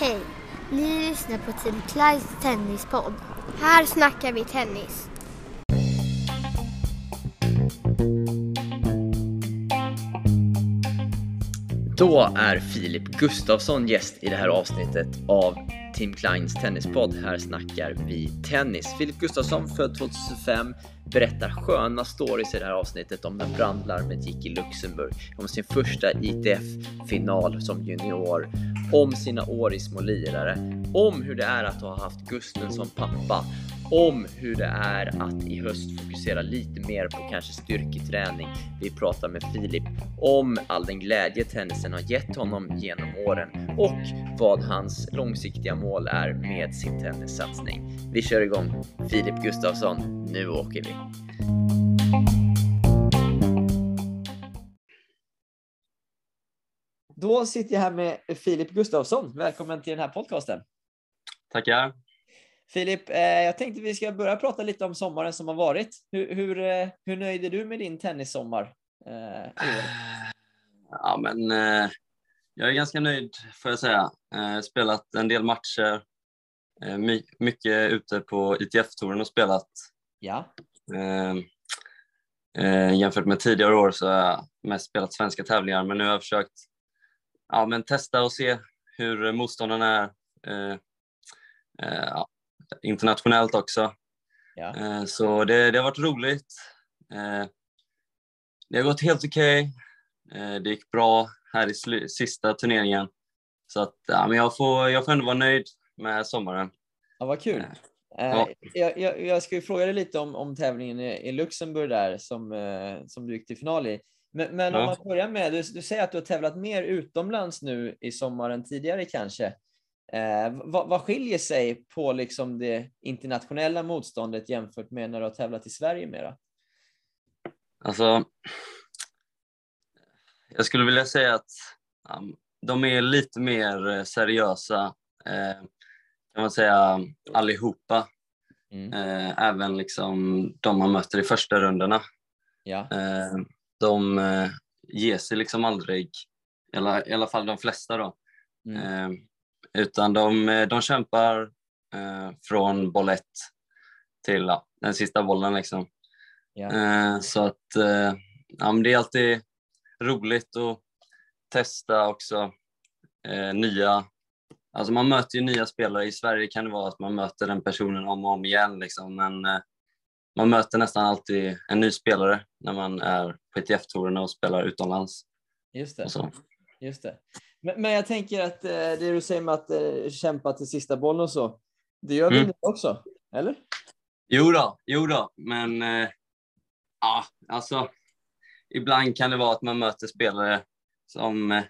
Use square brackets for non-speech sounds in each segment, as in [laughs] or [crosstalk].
Hej! Ni lyssnar på Team Clydes tennispodd. Här snackar vi tennis. Då är Filip Gustafsson gäst i det här avsnittet av Tim Kleins tennispodd. Här snackar vi tennis. Filip Gustafsson, född 2005, berättar sköna stories i det här avsnittet om när brandlarmet gick i Luxemburg, om sin första ITF-final som junior, om sina år i små lirare, om hur det är att ha haft Gusten som pappa, om hur det är att i höst fokusera lite mer på kanske styrketräning. Vi pratar med Filip om all den glädje tennisen har gett honom genom åren och vad hans långsiktiga mål är med sin tennissatsning. Vi kör igång. Filip Gustafsson, nu åker vi! Då sitter jag här med Filip Gustafsson. Välkommen till den här podcasten. Tackar. Filip, eh, jag tänkte vi ska börja prata lite om sommaren som har varit. Hur, hur, eh, hur nöjd är du med din tennissommar? Eh, ja, men jag är ganska nöjd får jag säga. Spelat en del matcher, my mycket ute på ITF-touren och spelat. Ja. Jämfört med tidigare år så har jag mest spelat svenska tävlingar, men nu har jag försökt ja, men testa och se hur motståndarna är. Ja, internationellt också. Ja. Eh, så det, det, har varit roligt. Eh, det har gått helt okej. Okay. Eh, det gick bra här i sista turneringen. Så att, ja, men jag, får, jag får ändå vara nöjd med sommaren. Ja, vad kul. Ja. Jag, jag, jag ska fråga dig lite om, om tävlingen i Luxemburg där som, som du gick till final i. Men, men om man börjar med, du, du säger att du har tävlat mer utomlands nu i sommar än tidigare kanske. Eh, vad, vad skiljer sig på liksom det internationella motståndet jämfört med när du har tävlat i Sverige mera? Alltså, jag skulle vilja säga att um, de är lite mer eh, seriösa, eh, kan man säga, allihopa. Mm. Eh, även liksom de man möter i första rundorna. Ja. Eh, de eh, ger sig liksom aldrig, i alla, i alla fall de flesta då. Mm. Utan de, de kämpar eh, från boll ett till ja, den sista bollen. Liksom. Ja. Eh, så att eh, ja, det är alltid roligt att testa också eh, nya Alltså man möter ju nya spelare. I Sverige kan det vara att man möter den personen om och om igen. Liksom. Men eh, man möter nästan alltid en ny spelare när man är på ITF-tourerna och spelar utomlands. Just det. Just det. Men, men jag tänker att eh, det du säger med att eh, kämpa till sista bollen och så, det gör vi mm. också, eller? Jo då, jo då, men eh, ja, alltså ibland kan det vara att man möter spelare som, eh,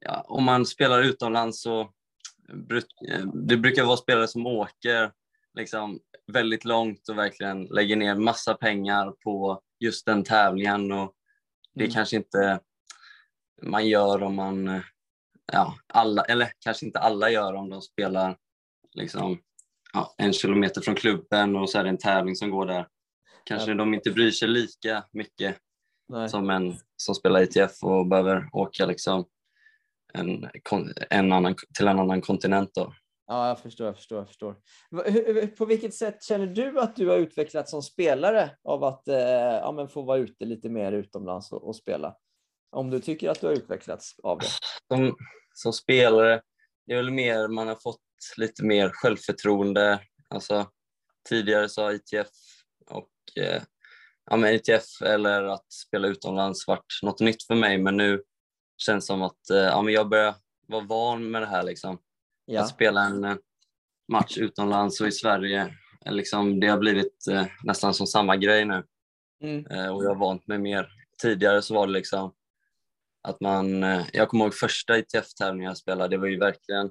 ja, om man spelar utomlands så det brukar vara spelare som åker liksom väldigt långt och verkligen lägger ner massa pengar på just den tävlingen och det mm. kanske inte man gör om man ja, alla, eller kanske inte alla gör om de spelar liksom, ja, en kilometer från klubben och så är det en tävling som går där. Kanske ja. de inte bryr sig lika mycket Nej. som en som spelar ITF och behöver åka liksom en, en annan, till en annan kontinent. Då. Ja, jag förstår. Jag förstår, jag förstår. På vilket sätt känner du att du har utvecklats som spelare av att eh, ja, men få vara ute lite mer utomlands och, och spela? Om du tycker att du har utvecklats av det? Som, som spelare, det är väl mer man har fått lite mer självförtroende. Alltså, tidigare så har ITF och eh, ja, men ITF eller att spela utomlands varit något nytt för mig men nu känns det som att eh, ja, men jag börjar vara van med det här. Liksom. Ja. Att spela en eh, match utomlands och i Sverige, liksom, det har blivit eh, nästan som samma grej nu. Mm. Och jag har vant mig mer. Tidigare så var det liksom att man, eh, jag kommer ihåg första ITF-tävlingen jag spelade, det var ju verkligen,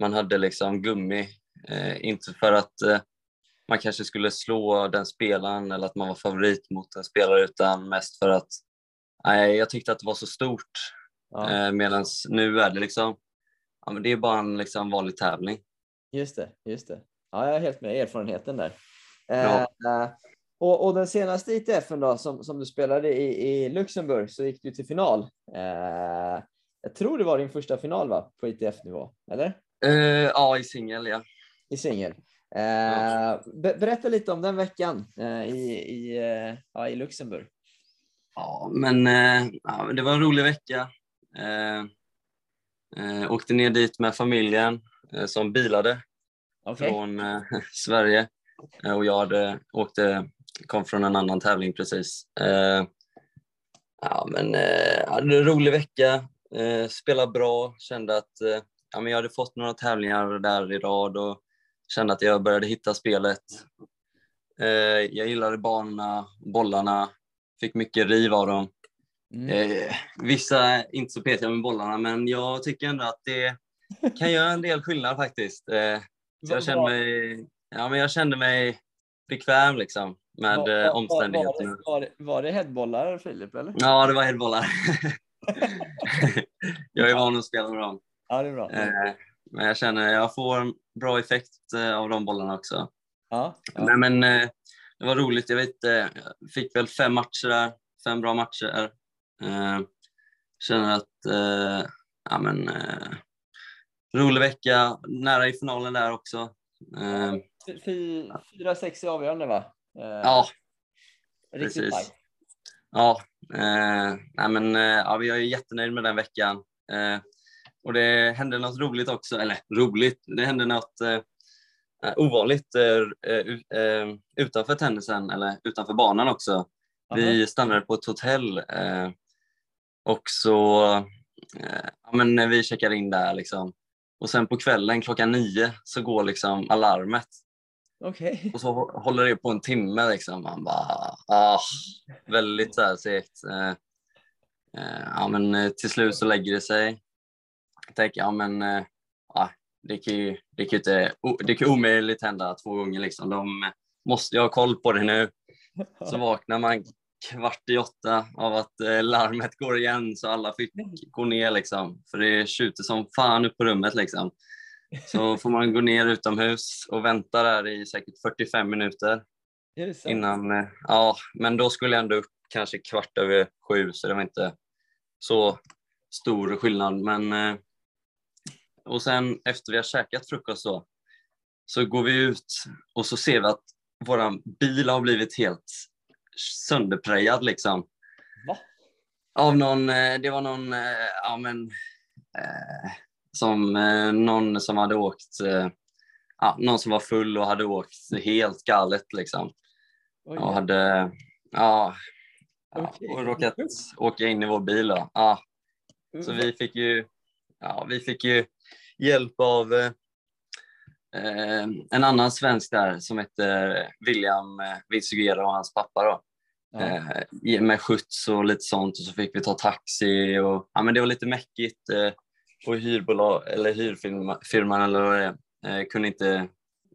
man hade liksom gummi, eh, inte för att eh, man kanske skulle slå den spelaren eller att man var favorit mot en spelare utan mest för att nej, jag tyckte att det var så stort. Ja. Eh, Medan nu är det liksom, ja, men det är bara en liksom vanlig tävling. Just det, just det. Ja, jag är helt med erfarenheten där. Ja. Och, och, den senaste ITFen då, som, som du spelade i, i Luxemburg så gick du till final. Eh, jag tror det var din första final va? på ITF-nivå, eller? Eh, ja, i singel ja. I singel. Eh, be berätta lite om den veckan eh, i, i, eh, ja, i Luxemburg. Ja, men eh, ja, det var en rolig vecka. Eh, åkte ner dit med familjen eh, som bilade Okay. från eh, [laughs] Sverige. Och jag hade, åkte, kom från en annan tävling precis. Eh, ja, men, eh, hade en rolig vecka, eh, spelade bra, kände att eh, ja, men jag hade fått några tävlingar där i rad och kände att jag började hitta spelet. Eh, jag gillade banorna, bollarna, fick mycket riv av dem. Mm. Eh, vissa inte så petiga med bollarna, men jag tycker ändå att det kan göra en del skillnad faktiskt. Eh, så jag kände mig, ja, men jag kände mig bekväm liksom, med Var- eh, var- omständigheterna. Var, var, det- var det headbollar Filip eller? Ja, det var headbollar. [laughs] jag är van att spela med dem. Ja, det är bra. Eh, men jag känner att jag får en bra effekt eh, av de bollarna också. Ja, ja. Nej, men det var roligt. Jag vet, jag fick väl fem matcher där, fem bra matcher. Känner att, ja men, rolig vecka, nära i finalen där också. Eh, Fy- Fyra, sex i avgörande va? Eh, ja, riktigt precis. tajt. Ja, eh, nej men, eh, ja, jag är jättenöjd med den veckan. Eh, och det hände något roligt också, eller roligt, det hände något eh, ovanligt utanför tennisen, eller utanför banan också. Vi stannade på ett hotell och så ja, men vi checkade in där liksom. Och sen på kvällen klockan nio så går liksom alarmet Okej. och så hå- håller det på en timme liksom. Man bara, ah, väldigt så här segt. Eh, eh, ja, men eh, till slut så lägger det sig. Jag tänker, ja men eh, ja, det kan ju det kan inte, det kan omöjligt hända två gånger liksom. De måste ju ha koll på det nu. [laughs] Så vaknar man kvart i åtta av att eh, larmet går igen så alla fick gå ner liksom. För det tjuter som fan upp på rummet liksom. Så får man gå ner utomhus och vänta där i säkert 45 minuter innan, eh, ja, men då skulle jag ändå upp kanske kvart över sju så det var inte så stor skillnad. Men, eh, och sen efter vi har käkat frukost då, så går vi ut och så ser vi att våran bil har blivit helt sönderprejad liksom. Va? Av någon, eh, det var någon, ja men, eh, som eh, någon som hade åkt, eh, ja, någon som var full och hade åkt helt galet liksom. Oj, Och hade, ja, Okej. och råkat [laughs] åka in i vår bil då. Ja, så vi fick ju, ja, vi fick ju hjälp av eh, eh, en annan svensk där som heter William eh, Vitsugera och hans pappa då. Ja. Eh, med skjuts och lite sånt och så fick vi ta taxi och ja, men det var lite mäckigt på hyrbolag eller hyrfirman eller vad det är. Eh, kunde inte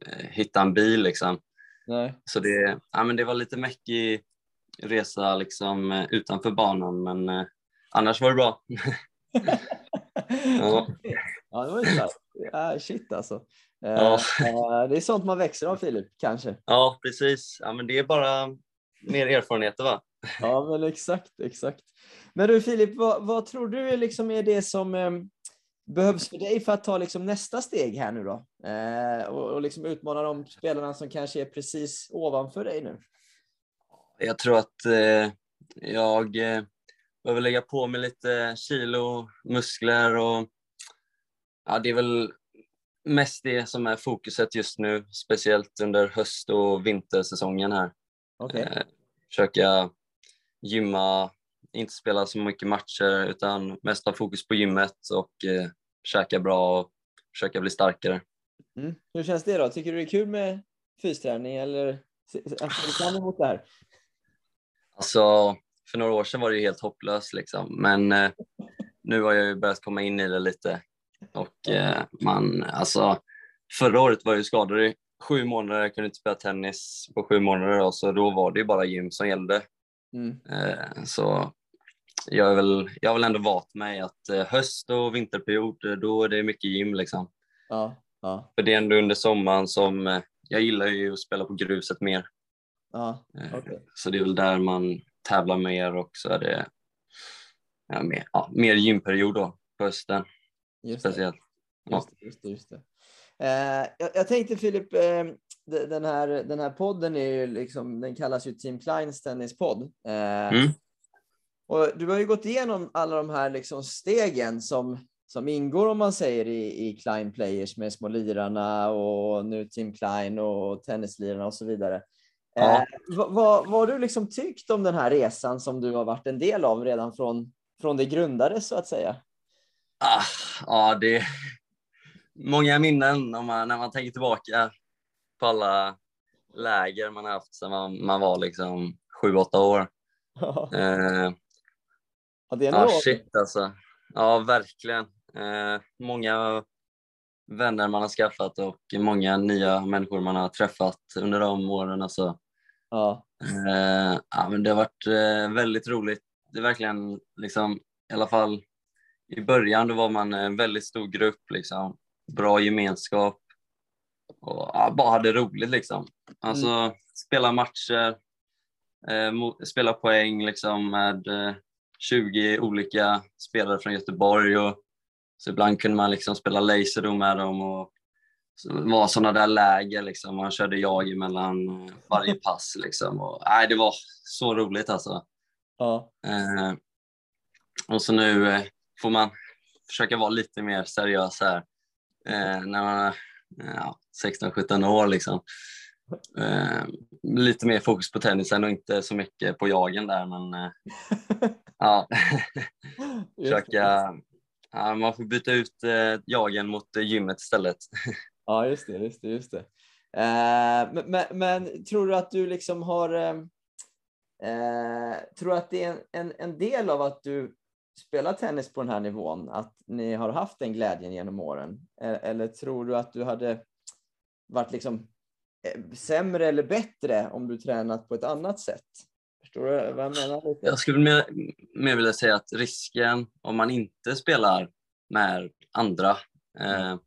eh, hitta en bil liksom. Nej. Så det, ja, men det var lite mäckig resa liksom eh, utanför banan men eh, annars var det bra. [laughs] Ja. ja, det var ju. Ja, shit alltså. Ja. eh, det är sånt man växer av Filip, kanske. Ja precis, ja, men det är bara mer erfarenheter va? Ja, men exakt, exakt. Men du Filip, vad, vad tror du liksom är det som behövs för dig för att ta liksom nästa steg här nu då? Eh, och, och liksom utmana de spelarna som kanske är precis ovanför dig nu? Jag tror att eh, jag eh, behöver lägga på mig lite kilo, muskler och ja, det är väl mest det som är fokuset just nu, speciellt under höst och vintersäsongen här. Okej. Eh, försöka gymma, inte spela så mycket matcher utan mest ha fokus på gymmet och eh, käka bra och försöka bli starkare. Mm. Hur känns det då? Tycker du det är kul med fysträning eller ser ser du fram emot det här? Alltså, för några år sedan var det ju helt hopplöst liksom, men eh, nu har jag ju börjat komma in i det lite. Och eh, man, alltså, förra året var jag ju skadad i sju månader, jag kunde inte spela tennis på sju månader då, så då var det ju bara gym som gällde. Mm. Eh, så jag, är väl, jag har väl ändå vant mig att eh, höst och vinterperiod, eh, då är det mycket gym liksom. Ja, ja, För det är ändå under sommaren som, eh, jag gillar ju att spela på gruset mer. ja. Okej. Så det är väl där man tävlar mer och så är det ja, mer, ja, mer gymperiod då på hösten Just det. speciellt. Just det, just det, just det. Eh, jag, jag, tänkte Filip, eh, den, här, den här podden är ju liksom, den kallas ju Team Kleins tennispodd. Eh, mm. Och du har ju gått igenom alla de här liksom stegen som, som ingår om man säger i, i Klein Players med små lirarna och nu Team Klein och tennislirarna och så vidare. Ja. Eh, vad, vad, vad har du liksom tyckt om den här resan som du har varit en del av redan från, från det grundades så att säga? Ah, ja, det är många minnen om man, när man tänker tillbaka på alla läger man har haft sedan man, man var liksom sju, åtta år. Ja. Eh, ja, det är ah, shit alltså. Ja, verkligen. Eh, många vänner man har skaffat och många nya människor man har träffat under de åren. Alltså. Ja. Eh, ja, men det har varit eh, väldigt roligt. Det är verkligen, liksom, i alla fall i början, då var man en väldigt stor grupp, liksom, bra gemenskap och ja, bara hade roligt. Liksom. Alltså, mm. Spela matcher, eh, spela poäng liksom, med 20 eh, olika spelare från Göteborg. Och, så ibland kunde man liksom spela laser med dem och det var sådana där läger, liksom. man körde jag mellan eh, varje [laughs] pass. Liksom. Och, nej, det var så roligt alltså. Ja. Eh, och så nu eh, får man försöka vara lite mer seriös här eh, när man är ja, 16-17 år. Liksom. Eh, lite mer fokus på tennisen och inte så mycket på jagen där. Men eh, [laughs] ja, [laughs] försöka, ja, man får byta ut eh, jagen mot gymmet istället. [laughs] Ja, just det. Just det, just det. Men, men, men, tror du att du liksom har... Tror att det är en, en, en, del av att du spelar tennis på den här nivån, att ni har haft den glädjen genom åren? Eller tror du att du hade varit liksom sämre eller bättre om du tränat på ett annat sätt? Förstår du vad jag menar? Lite? Jag skulle mer, mer vilja säga att risken om man inte spelar med andra eh,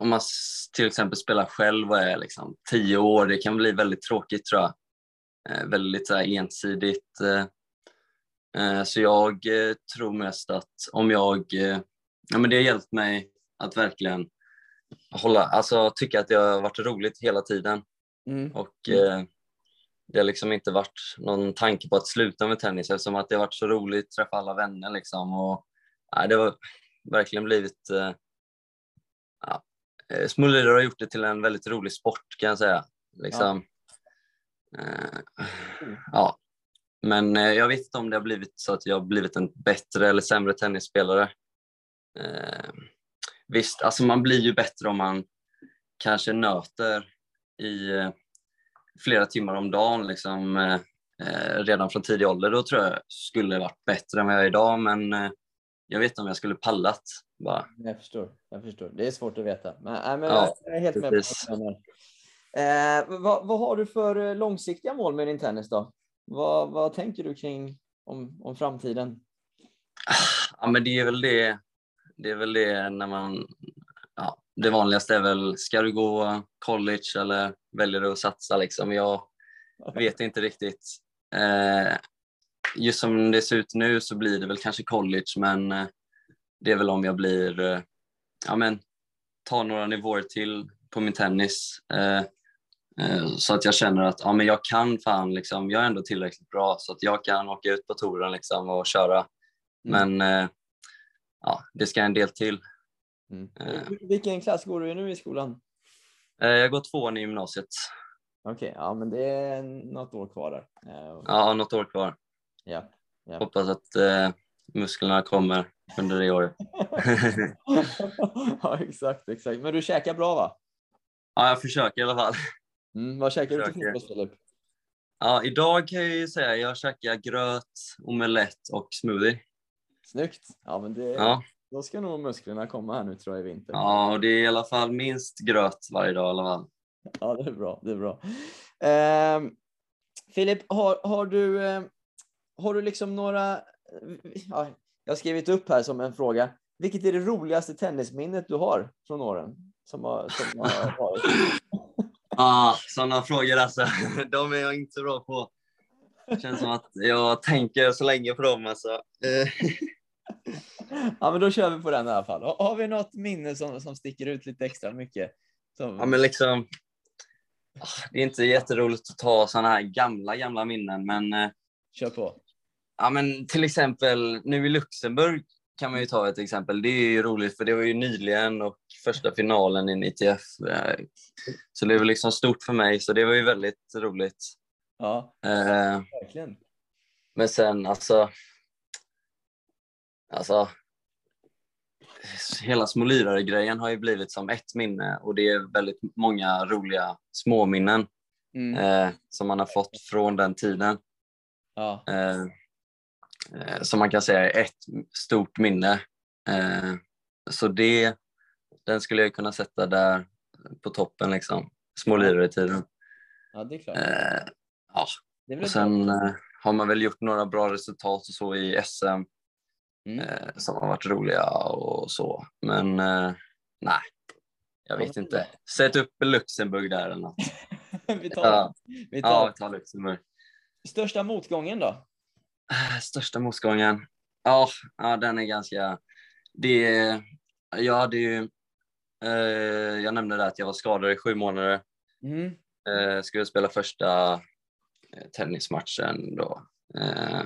om man till exempel spelar själv och är liksom tio år, det kan bli väldigt tråkigt tror jag. Eh, väldigt så ensidigt. Eh, eh så jag eh, tror mest att om jag, eh, ja men det har hjälpt mig att verkligen hålla, alltså tycka att det har varit roligt hela tiden. Mm. Och eh, det har liksom inte varit någon tanke på att sluta med tennis eftersom att det har varit så roligt att träffa alla vänner liksom. Och, nej, det har verkligen blivit ja, eh, Smullerier har gjort det till en väldigt rolig sport kan jag säga. Liksom. Ja. Eh, ja. Men eh, jag vet inte om det har blivit så att jag har blivit en bättre eller sämre tennisspelare. Eh, visst, alltså man blir ju bättre om man kanske nöter i eh, flera timmar om dagen liksom, eh, redan från tidig ålder. Då tror jag skulle varit bättre än vad jag är idag, men jag vet inte om jag skulle pallat. Bara. Jag förstår. Jag förstår. Det är svårt att veta. Men, äh, men ja, jag är helt med på eh, vad, vad, har du för eh, långsiktiga mål med din tennis då? Vad, vad tänker du kring om, om framtiden? Ja, men det är väl det. Det är väl det när man. Ja, det vanligaste är väl, ska du gå college eller väljer du att satsa liksom? Jag vet inte riktigt. Eh, just som det ser ut nu så blir det väl kanske college, men eh, det är väl om jag blir, eh, ja men, tar några nivåer till på min tennis. Eh, så att jag känner att ja, men jag kan fan, liksom, jag är ändå tillräckligt bra så att jag kan åka ut på touren liksom, och köra. Mm. Men ja, det ska en del till. Mm. Vilken klass går du i nu i skolan? Jag går tvåan i gymnasiet. Okej, okay, ja men det är något år kvar där. Ja, något år kvar. Ja. ja. Hoppas att eh, musklerna kommer under det året. [laughs] ja, exakt, exakt. Men du käkar bra va? Ja, jag försöker i alla fall. Mm, vad käkar du till frukost Filip? Ja, idag kan jag ju säga jag käkar gröt, omelett och smoothie. Snyggt. Ja, men det, ja. Då ska nog musklerna komma här nu tror jag i vinter. Ja, och det är i alla fall minst gröt varje dag i alla fall. Ja, det är bra. Det är bra. Eh, Filip, har, har du eh, har du liksom några, ja, jag har skrivit upp här som en fråga, vilket är det roligaste tennisminnet du har från åren? Som har, som har varit? [laughs] ah, sådana frågor alltså, [laughs] de är jag inte så bra på. Det känns som att jag tänker så länge på dem alltså. [laughs] ja, men då kör vi på den i alla fall. Har vi något minne som, som sticker ut lite extra mycket? Som... Ja, men liksom, ah, det är inte jätteroligt att ta sådana här gamla, gamla minnen, men eh, Kör på. Ja, men till exempel nu i Luxemburg kan man ju ta ett exempel. Det är ju roligt för det var ju nyligen och första finalen i ITF. eh, Så det var liksom stort för mig, så det var ju väldigt roligt. Ja, Eh, verkligen. Men sen alltså, alltså hela Smolyrare-grejen har ju blivit som ett minne och det är väldigt många roliga småminnen Mm. eh, som man har fått från den tiden. Ja. Eh, eh, som man kan säga är ett stort minne. Eh, så det, den skulle jag kunna sätta där på toppen, liksom. små lirare-tiden. ja, det är klart. Eh, ja. Det är Och sen har man väl gjort några bra resultat och så i SM Mm. eh, som har varit roliga och så. Men eh, nej, jag Ja, vet inte. Sätt upp Luxemburg där eller något. [laughs] vi tar, Ja, vi tar ja vi tar Luxemburg. största motgången då? Största motgången? Ja, ja den är ganska... Det, jag hade ju... Eh, jag nämnde det att jag var skadad i sju månader. Mm. Eh, skulle spela första eh, tennismatchen då. Eh,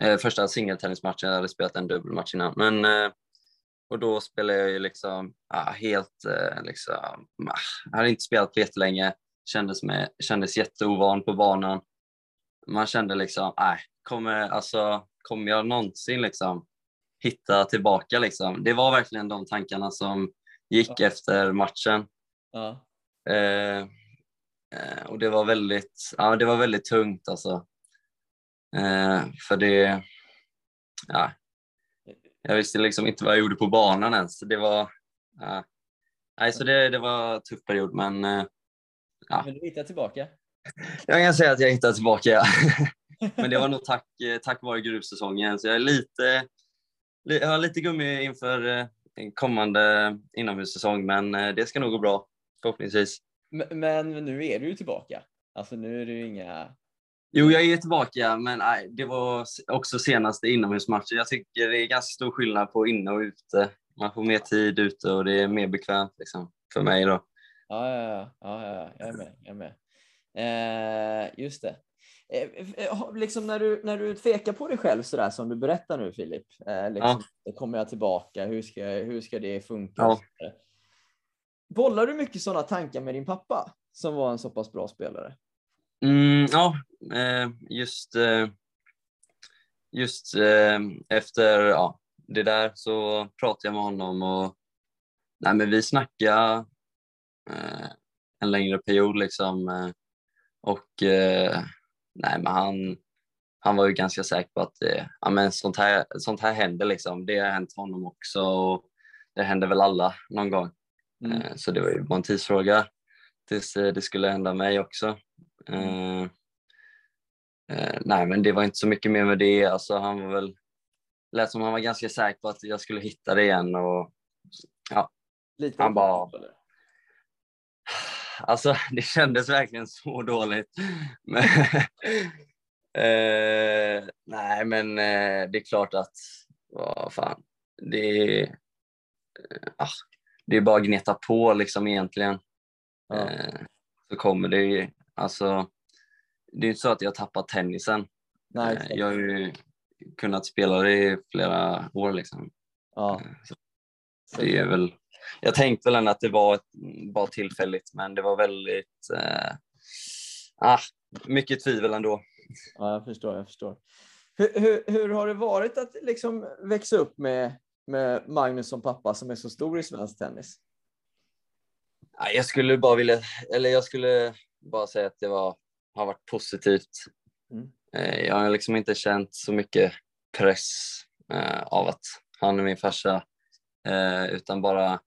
eh, första singeltennismatchen, jag hade spelat en dubbelmatch innan. Men, eh, och då spelade jag ju liksom ah, helt, eh, liksom, ah, jag hade inte spelat på jättelänge, kändes, med, kändes jätteovan på banan. Man kände liksom, nej, kommer, alltså, kommer jag någonsin liksom hitta tillbaka liksom? Det var verkligen de tankarna som gick efter matchen. Ja. Eh, eh, och det var väldigt, ja, det var väldigt tungt alltså. Eh, för det, ja, jag visste liksom inte vad jag gjorde på banan ens. Det var, ja, nej, så det, det var en tuff period men eh, Ja. Men du hittar tillbaka? jag kan säga att jag hittade tillbaka. Ja. [laughs] men det var nog tack, eh, tack vare gruvsäsongen så jag är lite, li- jag har lite gummi inför eh, kommande inomhussäsong men det ska nog gå bra förhoppningsvis. Men, men nu är du ju tillbaka. Alltså nu är det ju inga... Jo, jag är tillbaka, men nej, det var också senaste inomhusmatchen. Jag tycker det är ganska stor skillnad på inne och ute. Man får mer tid ute och det är mer bekvämt liksom, för mig. Då. Ja, ja, ja, ja, ja, jag är med. Jag är med. Eh, just det. Eh, eh, liksom när du, när du tvekar på dig själv sådär som du berättar nu Filip. Eh, liksom, Kommer jag tillbaka? Hur ska, hur ska det funka? Ja. Så. Bollar du mycket sådana tankar med din pappa som var en så pass bra spelare? Mm, ja, eh, just, eh, just eh, efter ja, det där så pratade jag med honom och nej, men vi snackade en längre period. Liksom, och nej, men han, han var ju ganska säker på att ja, men sånt, här, sånt här händer. Liksom. Det har hänt honom också och det händer väl alla någon gång. Mm. Så det var ju bara en tidsfråga tills det skulle hända mig också. Eh, eh, nej, men det var inte så mycket mer med det. Alltså, han var väl, lät som han var ganska säker på att jag skulle hitta det igen. Och, Lite Han bara- alltså, [laughs] det kändes verkligen så dåligt. [laughs] Men, eh, nej, men eh, det är klart att, vad fan, det, är- eh, ah, det är bara att gneta på liksom egentligen. Ja. Eh, så kommer det alltså, det är inte så att jag tappat tennisen. Nej, Eh, jag har ju kunnat spela det i flera år liksom. ja. Så det är väl, jag tänkte väl ändå att det var bara tillfälligt, men det var väldigt, eh, ah, mycket tvivel ändå. Ja, jag förstår. Jag förstår. Hur, hur, hur har det varit att liksom växa upp med, med Magnus som pappa som är så stor i svensk tennis? Ja, Jag skulle bara vilja, eller jag skulle bara säga att det var, har varit positivt. Mm. Eh, Jag har liksom inte känt så mycket press eh, av att han är min farsa, eh, utan bara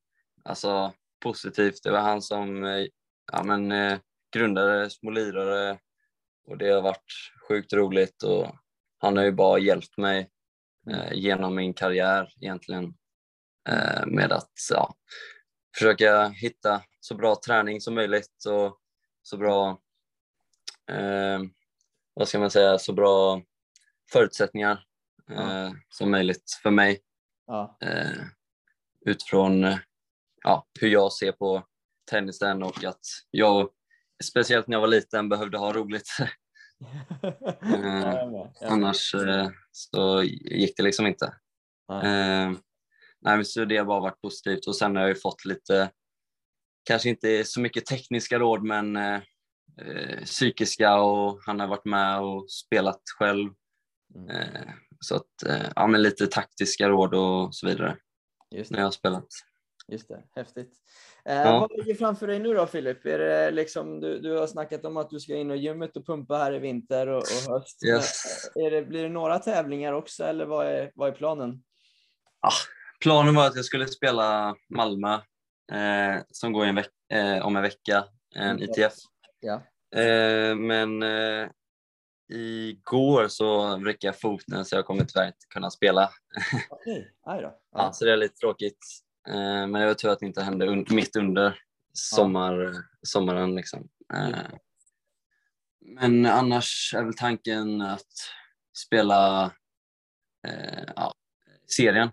alltså, positivt. Det var han som ja, men, grundade Små lirare och det har varit sjukt roligt och han har ju bara hjälpt mig eh, genom min karriär egentligen med att ja, försöka hitta så bra träning som möjligt och så bra, eh, vad ska man säga, så bra förutsättningar eh, som möjligt för mig. Eh, utifrån ja, hur jag ser på tennisen och att jag, speciellt när jag var liten, behövde ha roligt. [laughs] eh, annars eh, så gick det liksom inte. Eh, nej, så det har bara varit positivt och sen har jag ju fått lite, kanske inte så mycket tekniska råd men eh, eh psykiska och han har varit med och spelat själv. Mm. Eh, så att, eh, ja men lite taktiska råd och så vidare. Just när jag har spelat. Just det, häftigt. Eh, ja. Vad ligger framför dig nu då Filip? Är det liksom, du, du har snackat om att du ska in och gymmet och pumpa här i vinter och, och höst. Yes. Är det, blir det några tävlingar också eller vad är, vad är planen? Ah, planen var att jag skulle spela Malmö eh, som går en eh, om en vecka, en ITF. Ja. Eh, men eh, igår så vräckte jag foten så jag kommer tyvärr inte kunna spela. [laughs] Okej, okay. då. Ja. så det är lite tråkigt. Eh, men det var tur att det inte hände un mitt under sommar, sommaren. Liksom. Eh, men annars är väl tanken att spela eh, ja, serien.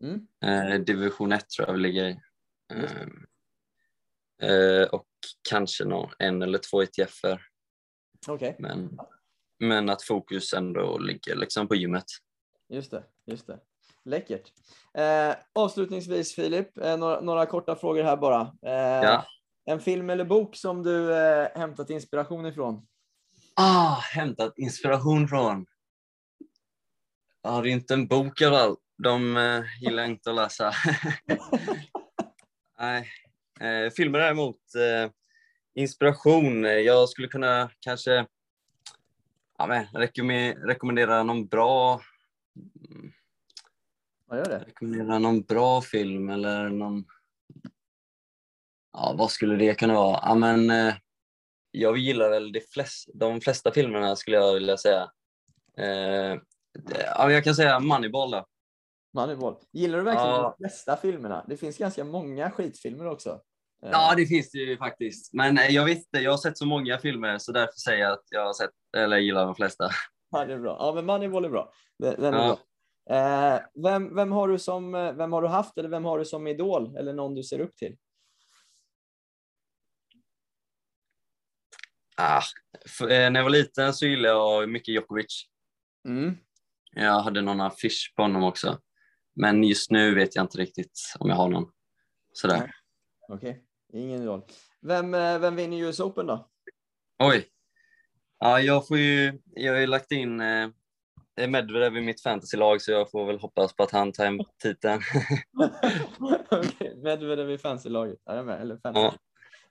Mm. Division 1 tror jag vi ligger i. Eh, och kanske någon, en eller två ETFer. Okay. Men, men att fokus ändå ligger liksom på gymmet. Just det, just det. Läckert. Eh, avslutningsvis Filip, eh, några, några, korta frågor här bara. Eh, ja. En film eller bok som du eh, hämtat inspiration ifrån? Ah, hämtat inspiration från? Ja, det är inte en bok i alla fall. De eh, gillar inte att läsa. [laughs] [laughs] Nej. Eh, filmer däremot, eh, inspiration. Jag skulle kunna kanske ja, men, rekommendera någon bra vad gör det? Rekommendera någon bra film eller någon... Ja, vad skulle det kunna vara? Ja, men, eh, jag gillar väl de, flest, de flesta filmerna skulle jag vilja säga. Eh, ja, jag kan säga Moneyball då. Moneyball. Gillar du verkligen ja. de flesta filmerna? Det finns ganska många skitfilmer också. Eh. Ja, det finns det ju faktiskt. Men eh, jag vet inte, jag har sett så många filmer så därför säger jag att jag har sett, eller gillar de flesta. [laughs] Ja, det är bra. Ja, men Moneyball är bra. Den, den är ja. bra. Eh, vem, vem, har du som, vem har du haft eller vem har du som idol eller någon du ser upp till? Ah, för, eh, när jag var liten så gillade jag mycket Djokovic. Mm. Jag hade någon affisch på honom också. Men just nu vet jag inte riktigt om jag har någon. Sådär. Okej, okay. ingen idol. Vem, eh, vem vinner US Open då? Oj. Ja, jag, får ju, jag har ju lagt in eh, Medvedev i mitt fantasylag så jag får väl hoppas på att han tar hem titeln. [laughs] okay, Medvedev i fantasylaget, jag med? Eller fantasy.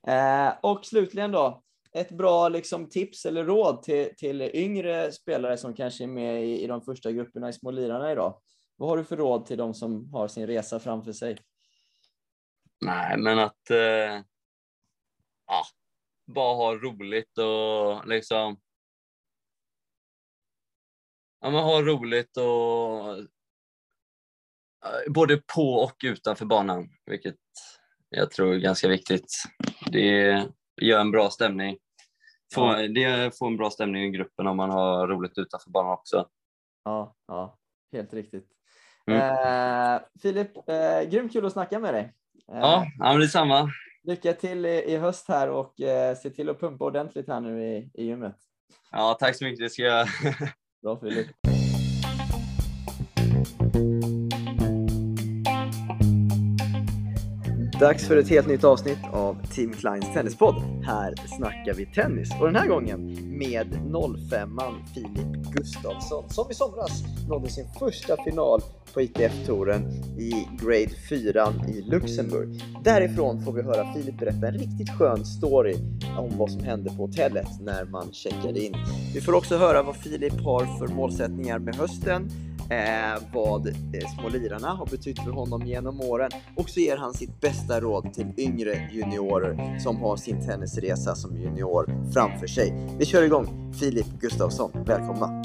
Ja. Eh, och slutligen då, ett bra liksom, tips eller råd till, till yngre spelare som kanske är med i, i de första grupperna i små lirarna idag. Vad har du för råd till de som har sin resa framför sig? Nej, men att eh, ja, bara ha roligt och liksom ja, man har roligt och både på och utanför banan, vilket jag tror är ganska viktigt. Det gör en bra stämning. Får, ja. Det får en bra stämning i gruppen om man har roligt utanför banan också. Ja, ja helt riktigt. Mm. Eh, Filip, eh, grymt kul att snacka med dig. Eh, ja, ja men detsamma. Lycka till i, i höst här och eh, se till att pumpa ordentligt här nu i, i gymmet. Ja, tack så mycket. Det ska jag [laughs] Bra Filip. Dags för ett helt nytt avsnitt av Team Kleins tennispodd. Här snackar vi tennis och den här gången med 05an Filip Gustafsson som i somras nådde sin första final på ITF-touren i Grade 4 i Luxemburg. Därifrån får vi höra Filip berätta en riktigt skön story om vad som hände på hotellet när man checkade in. Vi får också höra vad Filip har för målsättningar med hösten eh, vad eh, små lirarna har betytt för honom genom åren och så ger han sitt bästa råd till yngre juniorer som har sin tennisresa som junior framför sig. Vi kör igång! Filip Gustafsson, välkomna!